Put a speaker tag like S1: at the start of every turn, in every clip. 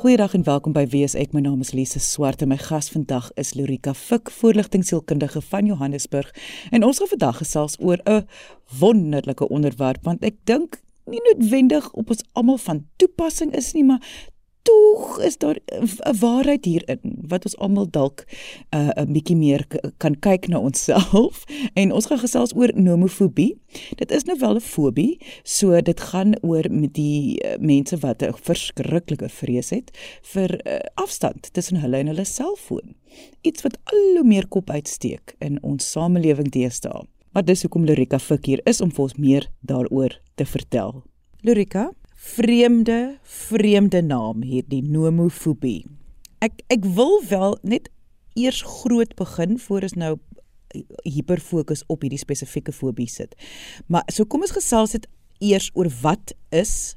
S1: Goeiedag en welkom by Wees ek. My naam is Lise Swart en my gas vandag is Lorika Fik, voorligtingsielkundige van Johannesburg. En ons gaan vandag gesels oor 'n wonderlike onderwerp want ek dink nie noodwendig op ons almal van toepassing is nie, maar tog is daar 'n waarheid hierin wat ons almal dalk 'n uh, bietjie meer kan kyk na onsself en ons gaan gesels oor nomofobie. Dit is nou wel 'n fobie, so dit gaan oor met die uh, mense wat 'n verskriklike vrees het vir uh, afstand tussen hulle en hulle selfoon. Iets wat al hoe meer kop uitsteek in ons samelewing deesdae. Maar dis hoekom Lorika Fik hier is om vir ons meer daaroor te vertel. Lorika, vreemde vreemde naam hierdie nomofobie. Ek ek wil wel net eers groot begin voor ons nou hiperfokus op hierdie spesifieke fobie sit. Maar so kom ons gesels dit eers oor wat is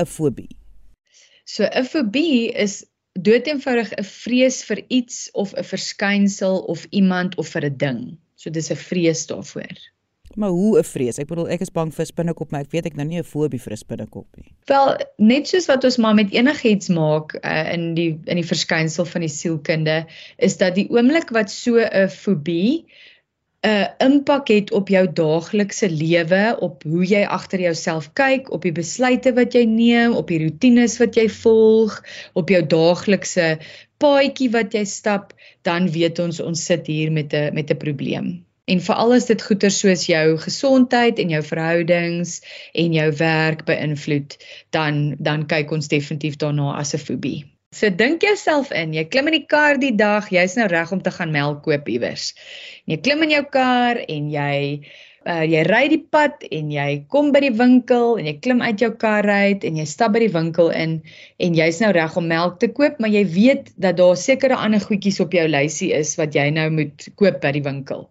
S1: 'n fobie?
S2: So 'n fobie is doeteenvoudig 'n vrees vir iets of 'n verskynsel of iemand of vir 'n ding. So dis 'n vrees daarvoor.
S1: Maar hoe 'n vrees? Ek bedoel ek is bang vir spinnekop, maar ek weet ek nou nie 'n fobie vir 'n spinnekop nie.
S2: Wel, net soos wat ons maar met enigiets maak uh, in die in die verskynsel van die sielkunde, is dat die oomblik wat so 'n fobie 'n uh, impak het op jou daaglikse lewe, op hoe jy agter jouself kyk, op die besluite wat jy neem, op die rotines wat jy volg, op jou daaglikse paadjie wat jy stap, dan weet ons ons sit hier met 'n met 'n probleem. En veral as dit goeie soos jou gesondheid en jou verhoudings en jou werk beïnvloed, dan dan kyk ons definitief daarna as 'n fobie. So dink jouself in, jy klim in die kar die dag, jy's nou reg om te gaan melk koop iewers. Jy klim in jou kar en jy uh, jy ry die pad en jy kom by die winkel en jy klim uit jou kar uit en jy stap by die winkel in en jy's nou reg om melk te koop, maar jy weet dat daar sekere ander goedjies op jou lysie is wat jy nou moet koop by die winkel.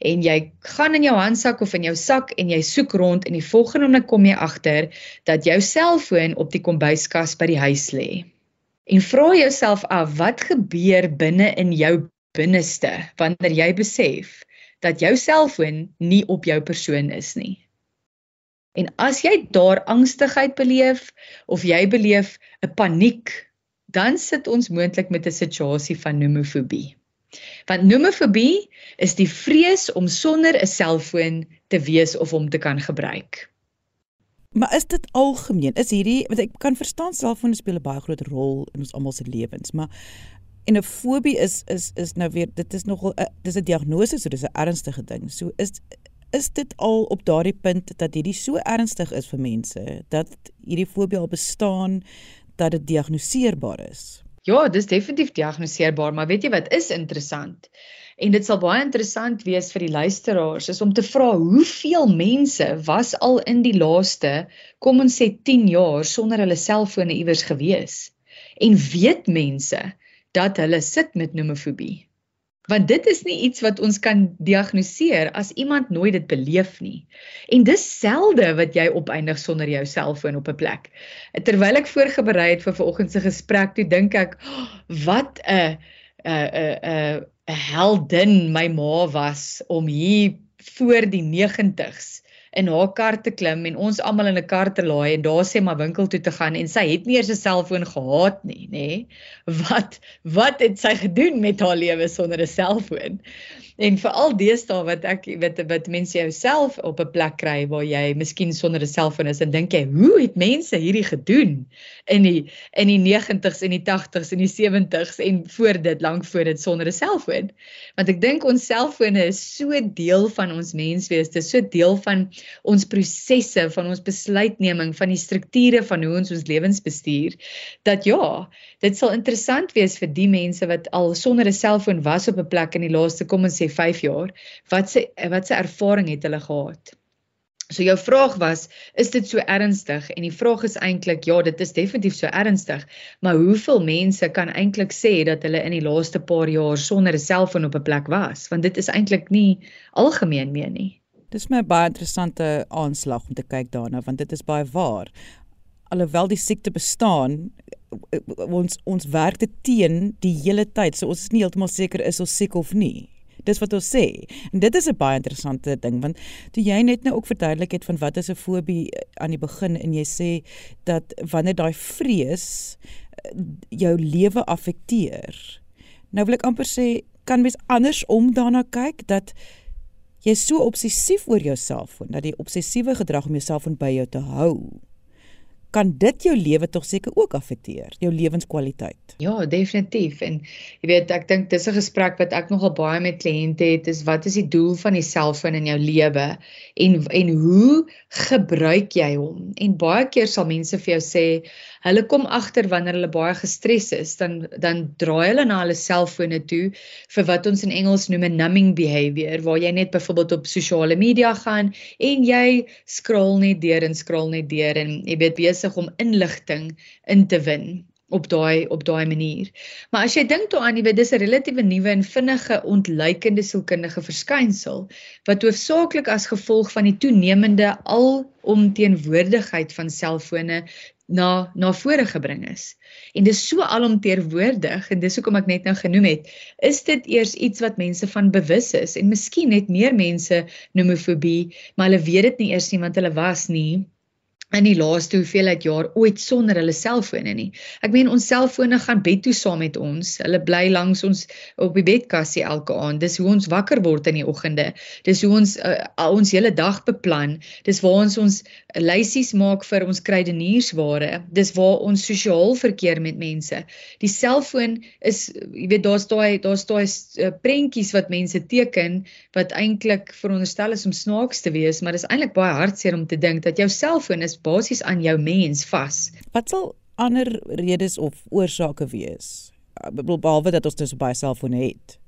S2: En jy gaan in jou handsak of in jou sak en jy soek rond en die volgende oomblik kom jy agter dat jou selfoon op die kombuiskas by die huis lê. En vra jouself af wat gebeur binne in jou binneste wanneer jy besef dat jou selfoon nie op jou persoon is nie. En as jy daar angstigheid beleef of jy beleef 'n paniek, dan sit ons moontlik met 'n situasie van nomofobie. Want nomofobie is die vrees om sonder 'n selfoon te wees of om te kan gebruik.
S1: Maar is dit algemeen? Is hierdie want ek kan verstaan selfone speel 'n baie groot rol in ons almal se lewens, maar En 'n fobie is is is nou weer dit is nogal 'n dis 'n diagnose, so dis 'n ernstige ding. So is is dit al op daardie punt dat hierdie so ernstig is vir mense dat hierdie fobie al bestaan dat dit diagnoseerbaar is.
S2: Ja, dis definitief diagnoseerbaar, maar weet jy wat is interessant? En dit sal baie interessant wees vir die luisteraars is om te vra hoeveel mense was al in die laaste kom ons sê 10 jaar sonder hulle selfone iewers gewees. En weet mense dat hulle sit met nomofobie. Want dit is nie iets wat ons kan diagnoseer as iemand nooit dit beleef nie. En dis selde wat jy opeindig sonder jou selfoon op 'n plek. Terwyl ek voorberei het vir vanoggend se gesprek, toe dink ek, oh, wat 'n 'n 'n 'n heldin my ma was om hier voor die 90s in haar kar te klim en ons almal in 'n kar te laai en daar sê maar winkel toe te gaan en sy het nie eers 'n selfoon gehad nie, nê? Wat wat het sy gedoen met haar lewe sonder 'n selfoon? En veral deesdae wat ek weet wat mense jouself op 'n plek kry waar jy miskien sonder 'n selfoon is en dink jy, hoe het mense hierdie gedoen in die in die 90s en die 80s en die 70s en voor dit lank voor dit sonder 'n selfoon? Want ek dink ons selfone is so deel van ons menswees, dit is so deel van ons prosesse, van ons besluitneming, van die strukture van hoe ons ons lewens bestuur dat ja, dit sal interessant wees vir die mense wat al sonder 'n selfoon was op 'n plek in die laaste kom ons sê 5 jaar, wat se wat se ervaring het hulle gehad? So jou vraag was, is dit so ernstig? En die vraag is eintlik ja, dit is definitief so ernstig, maar hoeveel mense kan eintlik sê dat hulle in die laaste paar jaar sonder 'n selfoon op 'n plek was? Want dit is eintlik nie algemeen meer nie.
S1: Dis my baie interessante aanslag om te kyk daarna, want dit is baie waar. Alhoewel die siekte bestaan, ons ons werk dit teen die hele tyd. So ons is nie heeltemal seker is ons siek of nie. Dis wat ons sê. En dit is 'n baie interessante ding want toe jy net nou ook verduidelik het van wat is 'n fobie aan die begin en jy sê dat wanneer daai vrees jou lewe affekteer. Nou wil ek amper sê kan mens andersom daarna kyk dat jy so obsessief oor jou selfoon dat die obsessiewe gedrag om jou selfoon by jou te hou kan dit jou lewe tog seker ook affekteer, jou lewenskwaliteit.
S2: Ja, definitief. En jy weet, ek dink dis 'n gesprek wat ek nogal baie met kliënte het, is wat is die doel van die selfoon in jou lewe en en hoe gebruik jy hom? En baie keer sal mense vir jou sê, hulle kom agter wanneer hulle baie gestres is, dan dan draai hulle na hulle selfone toe vir wat ons in Engels noem 'n numbing behavior, waar jy net byvoorbeeld op sosiale media gaan en jy scroll net deur en scroll net deur en jy weet besig om inligting in te win op daai op daai manier. Maar as jy dink daaraan, jy weet dis 'n relatiewe nuwe en vinnige ontluikende sielkundige verskynsel wat hoofsaaklik as gevolg van die toenemende alomteenwoordigheid van selfone na na vore gebring is. En dis so alomteenwoordig en dis hoekom ek net nou genoem het, is dit eers iets wat mense van bewus is en miskien net meer mense nomofobie, maar hulle weet dit nie eers nie want hulle was nie in die laaste hoeveelheid jaar ooit sonder hulle selfone nie. Ek meen ons selfone gaan bed toe saam met ons. Hulle bly langs ons op die bedkassie elke aand. Dis hoe ons wakker word in die oggende. Dis hoe ons uh, ons hele dag beplan. Dis waar ons ons lysies maak vir ons kruideniersware. Dis waar ons sosiaal verkeer met mense. Die selfoon is jy weet daar's daai daar's daai uh, prentjies wat mense teken wat eintlik veronderstel is om snaaks te wees, maar dis eintlik baie hartseer om te dink dat jou selfoon is basies aan jou mens vas.
S1: Wat sal ander redes of oorsake wees? Behalwe dat ons dus baie selfone het.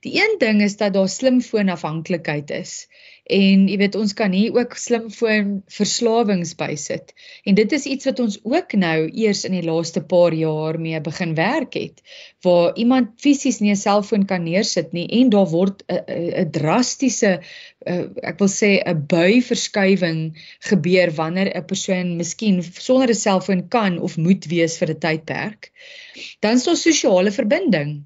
S2: Die een ding is dat daar slimfoonafhanklikheid is. En jy weet ons kan hier ook slimfoon verslawings bysit. En dit is iets wat ons ook nou eers in die laaste paar jaar mee begin werk het waar iemand fisies nie 'n selfoon kan neersit nie en daar word 'n drastiese uh, ek wil sê 'n bui verskywing gebeur wanneer 'n persoon miskien sonder 'n selfoon kan of moet wees vir 'n tydperk. Dan is daar sosiale verbinding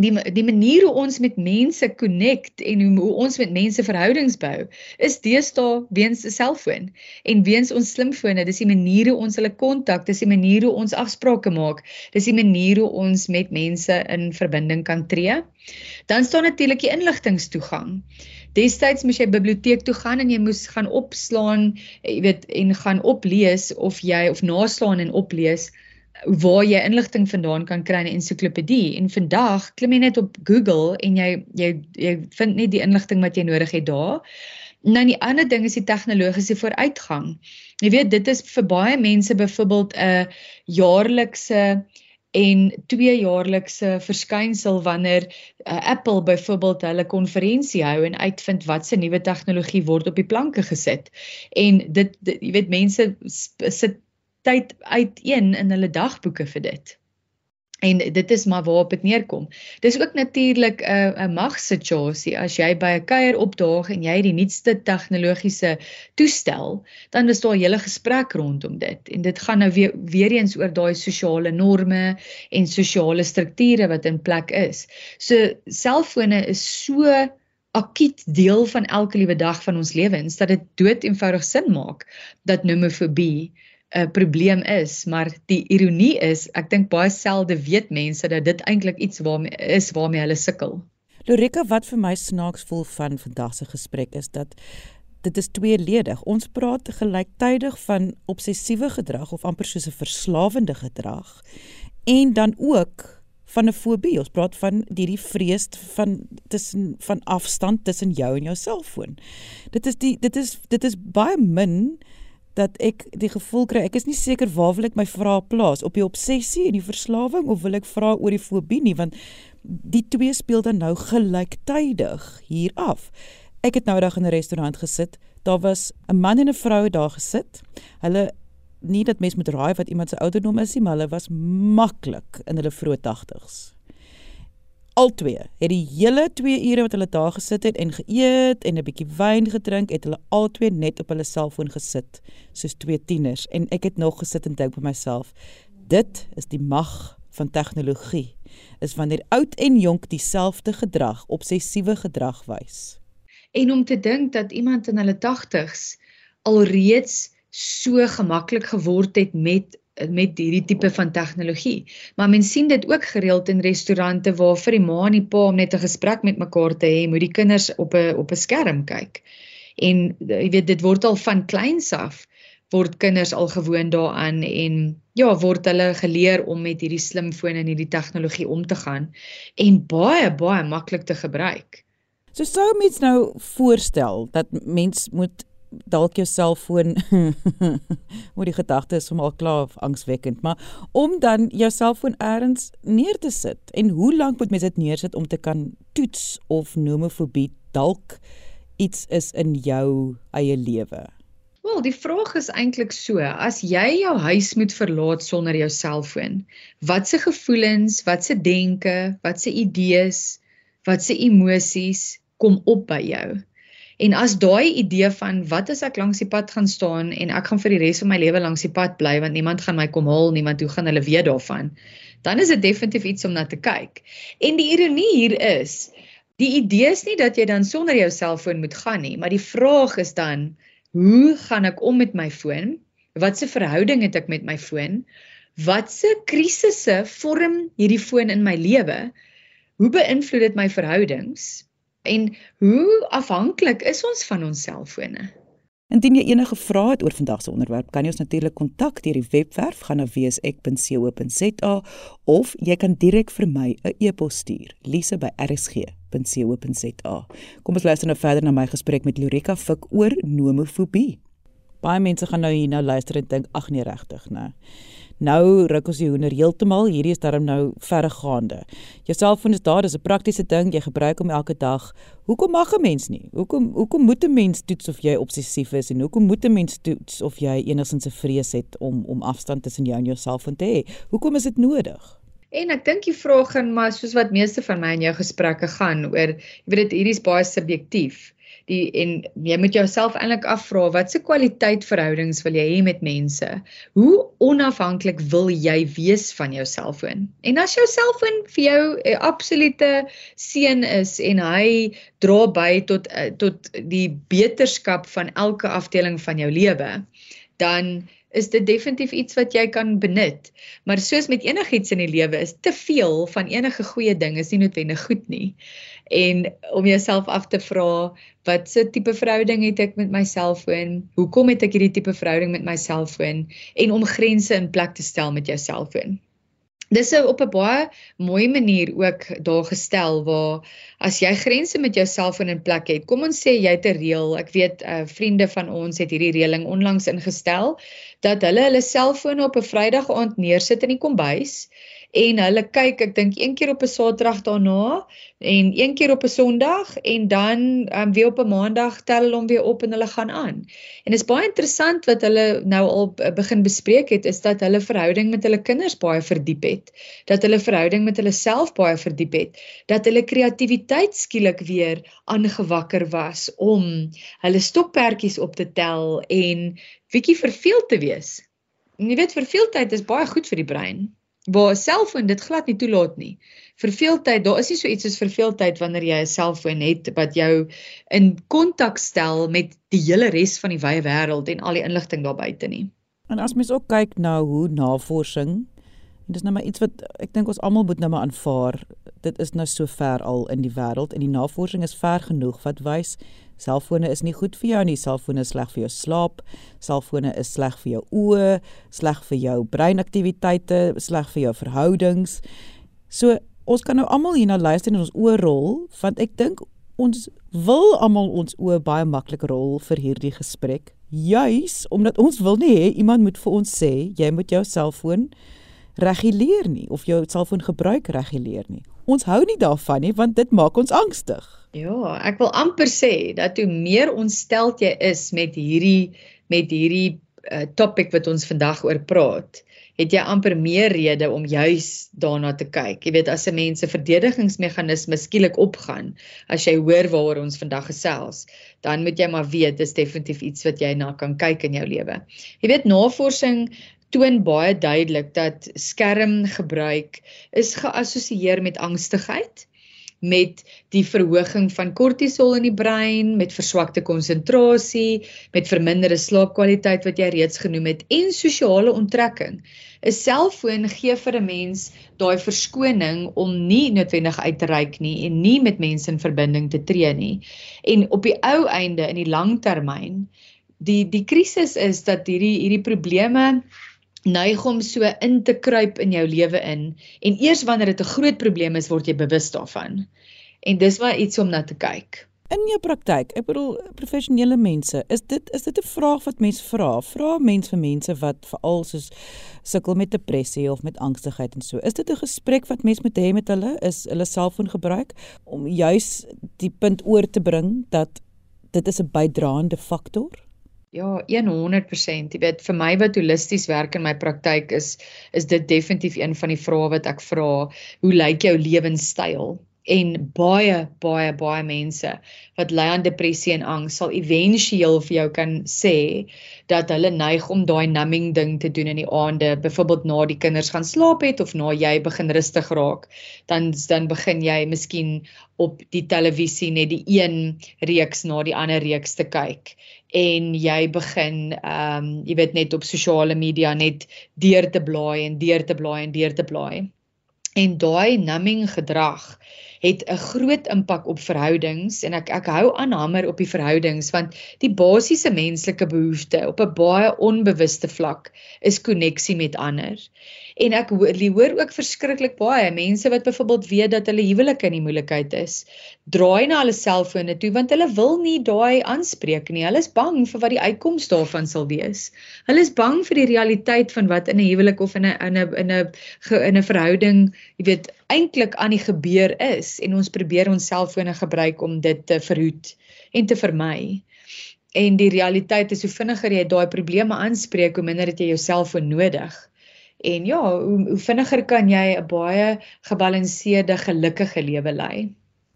S2: die die manier hoe ons met mense connect en hoe, hoe ons met mense verhoudings bou is deesdae weens 'n selfoon en weens ons slimfone. Dis die manier hoe ons hulle kontak dis die manier hoe ons afsprake maak dis die manier hoe ons met mense in verbinding kan tree. Dan staan natuurlik die inligtingstoegang. Destyds moes jy biblioteek toe gaan en jy moes gaan opslaan, jy weet, en gaan oplees of jy of naslaan en oplees waar jy inligting vandaan kan kry in 'n ensiklopedie en vandag klim jy net op Google en jy jy jy vind net die inligting wat jy nodig het daar. Nou die ander ding is die tegnologiese vooruitgang. Jy weet dit is vir baie mense byvoorbeeld 'n jaarlikse en twee jaarlikse verskynsel wanneer uh, Apple byvoorbeeld hulle konferensie hou en uitvind wat se nuwe tegnologie word op die planke gesit. En dit, dit jy weet mense sit tyd uiteen in hulle dagboeke vir dit. En dit is maar waarop dit neerkom. Dis ook natuurlik 'n 'n magsituasie as jy by 'n kuier opdaag en jy die nuutste tegnologiese toestel, dan is daar 'n hele gesprek rondom dit. En dit gaan nou weer weer eens oor daai sosiale norme en sosiale strukture wat in plek is. So selfone is so akiet deel van elke liewe dag van ons lewens dat dit dood eenvoudig sin maak dat nomofobie 'n probleem is, maar die ironie is, ek dink baie selde weet mense dat dit eintlik iets waarmee is waarmee hulle sukkel.
S1: Lorika, wat vir my snaaks voel van vandag se gesprek is dat dit is tweeledig. Ons praat gelyktydig van obsessiewe gedrag of amper soos 'n verslawende gedrag en dan ook van 'n fobie. Ons praat van hierdie vrees van tussen van afstand tussen jou en jou selfoon. Dit is die dit is dit is baie min dat ek die gevoel kry ek is nie seker waar wil ek my vrae plaas op die obsessie en die verslawing of wil ek vra oor die fobie nie want die twee speel dan nou gelyktydig hier af. Ek het nou dag in 'n restaurant gesit. Daar was 'n man en 'n vrou daar gesit. Hulle nie dat mens moet raai wat iemand se ouderdom is nie, maar hulle was maklik in hulle vroeë 80's albei het die hele 2 ure wat hulle daar gesit het en geëet en 'n bietjie wyn gedrink, het hulle albei net op hulle selfoon gesit soos twee tieners en ek het nog gesit en dink by myself, dit is die mag van tegnologie. Is wanneer oud en jonk dieselfde gedrag, obsessiewe gedrag wys.
S2: En om te dink dat iemand in hulle 80's alreeds so gemaklik geword het met met hierdie tipe van tegnologie. Maar mens sien dit ook gereeld in restaurante waar vir die ma en die pa om net 'n gesprek met mekaar te hê, moet die kinders op 'n op 'n skerm kyk. En jy weet dit word al van kleins af word kinders al gewoond daaraan en ja, word hulle geleer om met hierdie slimfone en hierdie tegnologie om te gaan en baie baie maklik te gebruik.
S1: So sou mens nou voorstel dat mens moet dalk jou selfoon moet die gedagte is om al klaar angswekkend, maar om dan jou selfoon eers neer te sit en hoe lank moet mens dit neersit om te kan toets of nomofobie dalk iets is in jou eie lewe?
S2: Wel, die vraag is eintlik so, as jy jou huis moet verlaat sonder jou selfoon, watse gevoelens, watse denke, watse idees, watse emosies kom op by jou? En as daai idee van wat as ek langs die pad gaan staan en ek gaan vir die res van my lewe langs die pad bly want niemand gaan my kom haal, niemand hoe gaan hulle weet daarvan, dan is dit definitief iets om na te kyk. En die ironie hier is, die idee is nie dat jy dan sonder jou selfoon moet gaan nie, maar die vraag is dan, hoe gaan ek om met my foon? Watse verhouding het ek met my foon? Watse krisisse vorm hierdie foon in my lewe? Hoe beïnvloed dit my verhoudings? En hoe afhanklik is ons van ons selfone?
S1: Indien jy enige vrae het oor vandag se onderwerp, kan jy ons natuurlik kontak deur die webwerf gaan na wsek.co.za of jy kan direk vir my 'n e-pos stuur, lise@rsg.co.za. Kom ons luister nou verder na my gesprek met Lorika Fik oor nomofobie. Baie mense gaan nou hier nou luister en dink ag nee regtig, né? Nou ruk ons die hoender heeltemal, hierdie is darm nou verregaande. Jou selfoon is daar, dis 'n praktiese ding, jy gebruik hom elke dag. Hoekom mag 'n mens nie? Hoekom hoekom moet 'n mens toets of jy obsessief is en hoekom moet 'n mens toets of jy enigsins 'n vrees het om om afstand tussen jou en jou selfoon te hê? Hoekom is dit nodig?
S2: En ek dink die vraag gaan maar soos wat meeste van my en jou gesprekke gaan oor, jy weet dit hierdie is baie subjektief die en jy moet jouself eintlik afvra watse kwaliteit verhoudings wil jy hê met mense? Hoe onafhanklik wil jy wees van jou selfoon? En as jou selfoon vir jou 'n absolute seën is en hy dra by tot eh, tot die beterskap van elke afdeling van jou lewe, dan is dit definitief iets wat jy kan benut. Maar soos met enigiets in die lewe is te veel van enige goeie ding is nie noodwendig goed nie en om jouself af te vra wat se tipe verhouding het ek met my selfoon? Hoekom het ek hierdie tipe verhouding met my selfoon en om grense in plek te stel met jou selfoon? Dis op 'n baie mooi manier ook daar gestel waar as jy grense met jou selfoon in plek het. Kom ons sê jy het 'n reël. Ek weet uh, vriende van ons het hierdie reëling onlangs ingestel dat hulle hulle selfone op 'n Vrydag aand neersit in die kombuis en hulle kyk ek dink een keer op 'n Saterdag daarna en een keer op 'n Sondag en dan um, weer op 'n Maandag tel hulle hom weer op en hulle gaan aan. En dit is baie interessant wat hulle nou al begin bespreek het is dat hulle verhouding met hulle kinders baie verdiep het. Dat hulle verhouding met hulle self baie verdiep het. Dat hulle kreatiwiteit skielik weer aangewakker was om hulle stokperdjies op te tel en bietjie verveeld te wees. En jy weet verveeldheid is baie goed vir die brein waar 'n selfoon dit glad nie toelaat nie. Verveeldheid, daar is nie so iets soos verveeldheid wanneer jy 'n selfoon het wat jou in kontak stel met die hele res van die wye wêreld en al die inligting daar buite nie.
S1: En as mens ook kyk na hoe navorsing en dis nou maar iets wat ek dink ons almal moet nou maar aanvaar. Dit is nou so ver al in die wêreld en die navorsing is ver genoeg wat wys Selfone is nie goed vir jou nie. Selfone is sleg vir jou slaap. Selfone is sleg vir jou oë, sleg vir jou breinaktiwiteite, sleg vir jou verhoudings. So ons kan nou almal hierna luister en ons oë rol, want ek dink ons wil almal ons oë baie maklik rol vir hierdie gesprek. Juis omdat ons wil nie hê iemand moet vir ons sê jy moet jou selfoon reguleer nie of jou selfoon gebruik reguleer nie. Ons hou nie daarvan nie want dit maak ons angstig.
S2: Ja, ek wil amper sê dat hoe meer ontsteld jy is met hierdie met hierdie uh, topic wat ons vandag oor praat, het jy amper meer rede om juis daarna te kyk. Jy weet as 'n mens se verdedigingsmeganisme skielik opgaan as jy hoor waaroor ons vandag gesels, dan moet jy maar weet dis definitief iets wat jy na kan kyk in jou lewe. Jy weet navorsing toon baie duidelik dat skermgebruik is geassosieer met angstigheid, met die verhoging van kortisol in die brein, met verswakte konsentrasie, met verminderde slaapkwaliteit wat jy reeds genoem het en sosiale onttrekking. 'n Selfoon gee vir 'n mens daai verskoning om nie noodwendig uit te reik nie en nie met mense in verbinding te tree nie. En op die ou einde in die langtermyn, die die krisis is dat hierdie hierdie probleme neig om so in te kruip in jou lewe in en eers wanneer dit 'n groot probleem is word jy bewus daarvan. En dis maar iets om na te kyk.
S1: In jou praktyk, ek bedoel professionele mense, is dit is dit 'n vraag wat mense vra? Vra mense vir mense wat veral soos sukkel met depressie of met angstigheid en so. Is dit 'n gesprek wat mense moet hê met hulle? Is hulle selfoon gebruik om juis die punt oor te bring dat dit is 'n bydraende faktor?
S2: Ja, 100%. Jy weet, vir my wat holisties werk in my praktyk is is dit definitief een van die vrae wat ek vra. Hoe lyk jou lewenstyl? en baie baie baie mense wat ly aan depressie en angs sal éventueel vir jou kan sê dat hulle neig om daai numbing ding te doen in die aande, byvoorbeeld na die kinders gaan slaap het of na jy begin rustig raak, dan dan begin jy miskien op die televisie net die een reeks na die ander reeks te kyk en jy begin ehm um, jy weet net op sosiale media net deur te blaai en deur te blaai en deur te blaai. En daai numbing gedrag het 'n groot impak op verhoudings en ek ek hou aan hamer op die verhoudings want die basiese menslike behoefte op 'n baie onbewuste vlak is koneksie met ander. En ek hoor ook verskriklik baie mense wat byvoorbeeld weet dat hulle huwelik in die moeilikheid is, draai na hulle selfone toe want hulle wil nie daai aanspreek nie. Hulle is bang vir wat die uitkoms daarvan sal wees. Hulle is bang vir die realiteit van wat in 'n huwelik of in 'n in 'n in 'n in 'n verhouding, jy weet, eintlik aan die gebeur is en ons probeer ons selfone gebruik om dit te verhoed en te vermy. En die realiteit is hoe vinniger jy daai probleme aanspreek, hoe minder het jy jou selfoon nodig. En ja, hoe, hoe vinniger kan jy 'n baie gebalanseerde, gelukkige lewe lei?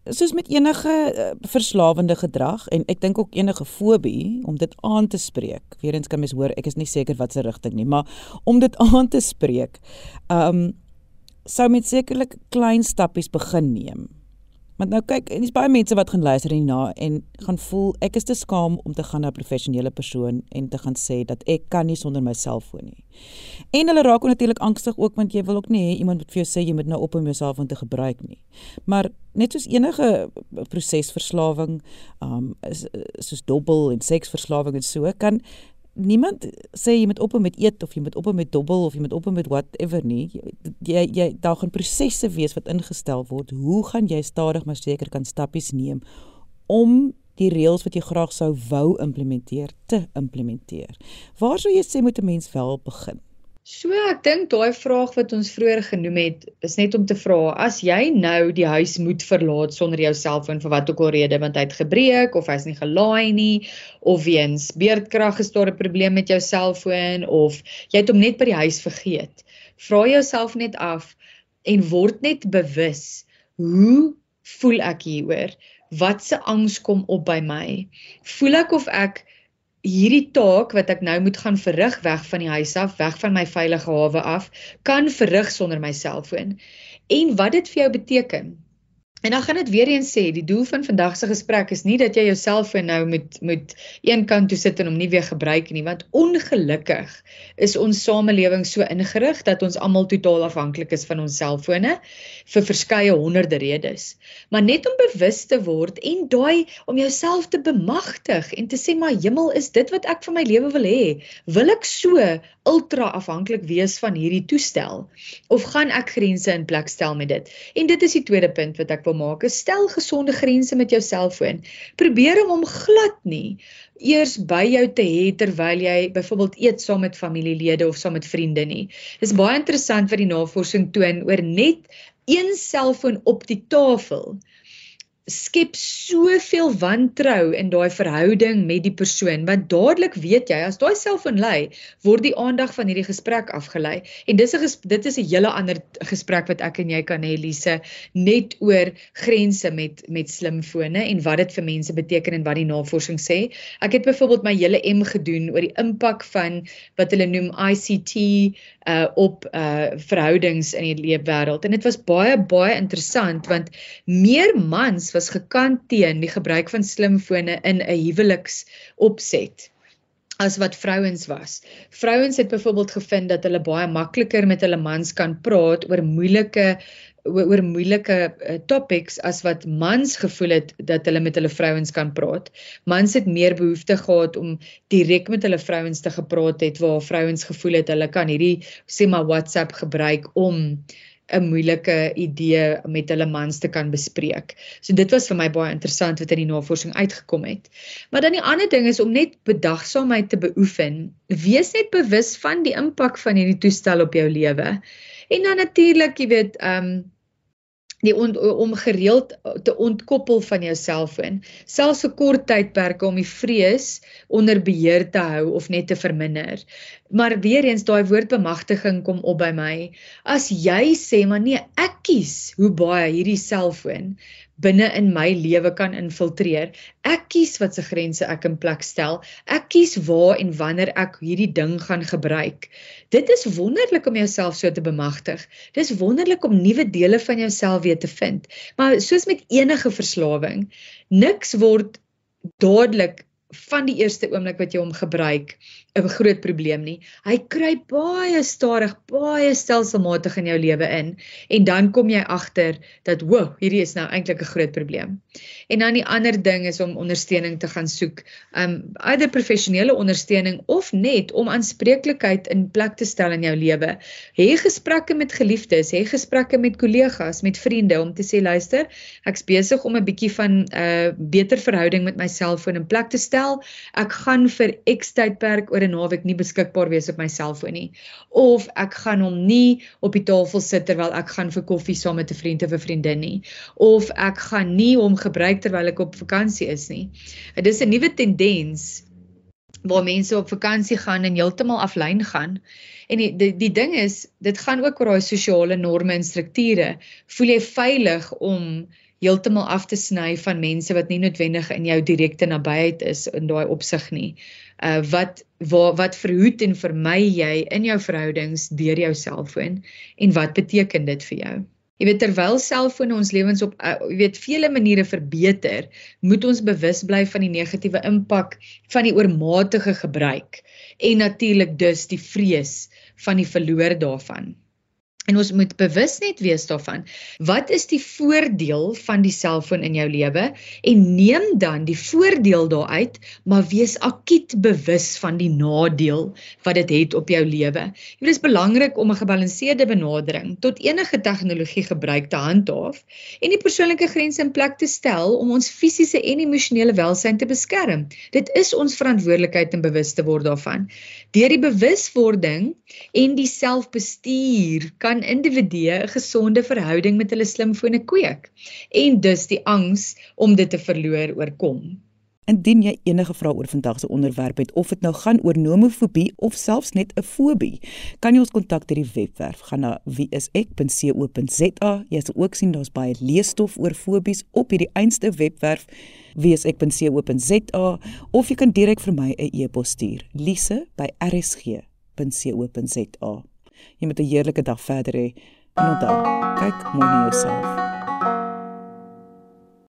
S1: Soos met enige uh, verslawende gedrag en ek dink ook enige fobie om dit aan te spreek. Weerens kan mens hoor, ek is nie seker wat se rigting nie, maar om dit aan te spreek. Um sou met sekerlik klein stappies begin neem. Want nou kyk, dis baie mense wat gaan luister hierna en gaan voel ek is te skaam om te gaan na 'n professionele persoon en te gaan sê dat ek kan nie sonder my selfoon nie. En hulle raak ook natuurlik angstig ook want jy wil ook nie hê iemand moet vir jou sê jy moet nou op om jou selfoon te gebruik nie. Maar net soos enige prosesverslawing, um is soos dobbel en seksverslawing en so kan niemand sê jy moet ophou met eet of jy moet ophou met dobbel of jy moet ophou met whatever nie. Jy jy daar gaan prosesse wees wat ingestel word. Hoe gaan jy stadig maar seker kan stappies neem om die reëls wat jy graag sou wou implementeer te implementeer? Waar sou jy sê moet 'n mens wel begin?
S2: So ek dink daai vraag wat ons vroeër genoem het, is net om te vra as jy nou die huis moet verlaat sonder jou selfoon vir wat ook al rede want hy het gebreek of hy's nie gelaai nie of weens beerdkrag is daar 'n probleem met jou selfoon of jy het hom net by die huis vergeet. Vra jouself net af en word net bewus, hoe voel ek hieroor? Wat se angs kom op by my? Voel ek of ek hierdie taak wat ek nou moet gaan verrig weg van die huis af, weg van my veilige hawe af, kan verrig sonder my selfoon. En wat dit vir jou beteken? En dan gaan dit weer eens sê, die doel van vandag se gesprek is nie dat jy jou selfoon nou moet moet een kant toe sit en hom nie weer gebruik nie, want ongelukkig is ons samelewing so ingerig dat ons almal totaal afhanklik is van ons selfone vir verskeie honderde redes. Maar net om bewus te word en daai om jouself te bemagtig en te sê maar hemel is dit wat ek vir my lewe wil hê. Wil ek so ultra afhanklik wees van hierdie toestel of gaan ek grense in plek stel met dit? En dit is die tweede punt wat ek wil maak is stel gesonde grense met jou selfoon. Probeer om hom glad nie eers by jou te hê terwyl jy byvoorbeeld eet saam met familielede of saam met vriende nie. Dis baie interessant wat die navorsing toon oor net een selfoon op die tafel skep soveel wantrou in daai verhouding met die persoon want dadelik weet jy as daai selfoon lei word die aandag van hierdie gesprek afgelei. En dis 'n dit is 'n hele ander gesprek wat ek en jy kan hê Lise net oor grense met met slimfone en wat dit vir mense beteken en wat die navorsing sê. Ek het byvoorbeeld my hele M gedoen oor die impak van wat hulle noem ICT uh op uh verhoudings in die leefwêreld. En dit was baie baie interessant want meer mans was gekant teen die gebruik van slimfone in 'n huweliksopset as wat vrouens was. Vrouens het byvoorbeeld gevind dat hulle baie makliker met hulle mans kan praat oor moeilike oor moeilike uh, topics as wat mans gevoel het dat hulle met hulle vrouens kan praat. Mans het meer behoefte gehad om direk met hulle vrouens te gepraat het waar vrouens gevoel het hulle kan hierdie sê maar WhatsApp gebruik om 'n moeilike idee met hulle mans te kan bespreek. So dit was vir my baie interessant wat in die navorsing uitgekom het. Maar dan die ander ding is om net bedagsaamheid te beoefen. Wees net bewus van die impak van hierdie toestel op jou lewe. En dan natuurlik, jy weet, ehm um, die on, om gereeld te ontkoppel van jou selfoon selfs vir kort tydperke om die vrees onder beheer te hou of net te verminder. Maar weer eens daai woord bemagtiging kom op by my. As jy sê maar nee ek kies hoe baie hierdie selfoon binne in my lewe kan infiltreer. Ek kies wat se grense ek in plek stel. Ek kies waar en wanneer ek hierdie ding gaan gebruik. Dit is wonderlik om jouself so te bemagtig. Dis wonderlik om nuwe dele van jouself weer te vind. Maar soos met enige verslawing, niks word dadelik van die eerste oomblik wat jy hom gebruik 'n groot probleem nie. Hy kruip baie stadig, baie stelselmatig in jou lewe in en dan kom jy agter dat, "Wow, hierdie is nou eintlik 'n groot probleem." En dan die ander ding is om ondersteuning te gaan soek. Um either professionele ondersteuning of net om aanspreeklikheid in plek te stel in jou lewe. Hê gesprekke met geliefdes, hê gesprekke met kollegas, met vriende om te sê, "Luister, ek's besig om 'n bietjie van 'n uh, beter verhouding met my selfoon in plek te stel. Ek gaan vir X tydperk oor 'n naweek nie beskikbaar wees op my selfoon nie of ek gaan hom nie op die tafel sit terwyl ek gaan vir koffie saam met 'n vriend of 'n vriendin nie of ek gaan nie hom gebruik terwyl ek op vakansie is nie. Dit is 'n nuwe tendens waar mense op vakansie gaan en heeltemal aflyn gaan. En die, die die ding is, dit gaan ook oor daai sosiale norme en strukture. Voel jy veilig om heeltemal af te sny van mense wat nie noodwendig in jou direkte nabyheid is in daai opsig nie uh wat wat wat verhoed en vermy jy in jou verhoudings deur jou selfoon en wat beteken dit vir jou? Jy weet terwyl selfone ons lewens op uh, jy weet vele maniere verbeter, moet ons bewus bly van die negatiewe impak van die oormatige gebruik en natuurlik dus die vrees van die verloor daarvan. En ons moet bewus net wees daarvan. Wat is die voordeel van die selfoon in jou lewe? En neem dan die voordeel daaruit, maar wees akiet bewus van die nadeel wat dit het, het op jou lewe. Dit is belangrik om 'n gebalanseerde benadering tot enige tegnologie gebruik te handhaaf en die persoonlike grense in plek te stel om ons fisiese en emosionele welsyn te beskerm. Dit is ons verantwoordelikheid om bewus te word daarvan. Deur die bewuswording en die selfbestuur kan kan individue 'n gesonde verhouding met hulle slimfone kweek en dus die angs om dit te verloor oorkom.
S1: Indien jy enige vrae oor vandag se onderwerp het of dit nou gaan oor nomofobie of selfs net 'n fobie, kan jy ons kontak deur die webwerf. Gaan na wieisek.co.za. Jy sal ook sien daar's baie leesstof oor fobies op hierdie einste webwerf wieisek.co.za of jy kan direk vir my 'n e-pos stuur. lise@rsg.co.za. Jy moet 'n heerlike dag verder hê. En onthou, kyk mooi na jouself.